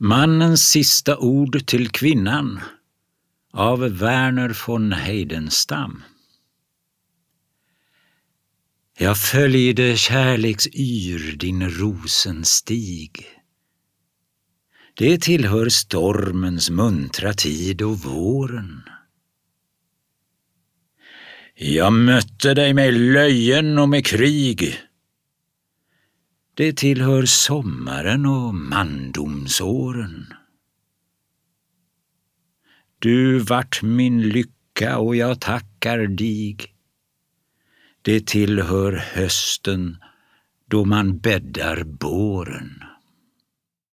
Mannens sista ord till kvinnan av Verner von Heidenstam. Jag följde kärleksyr din rosenstig. Det tillhör stormens muntra tid och våren. Jag mötte dig med löjen och med krig. Det tillhör sommaren och mandomsåren. Du vart min lycka och jag tackar dig. Det tillhör hösten då man bäddar båren.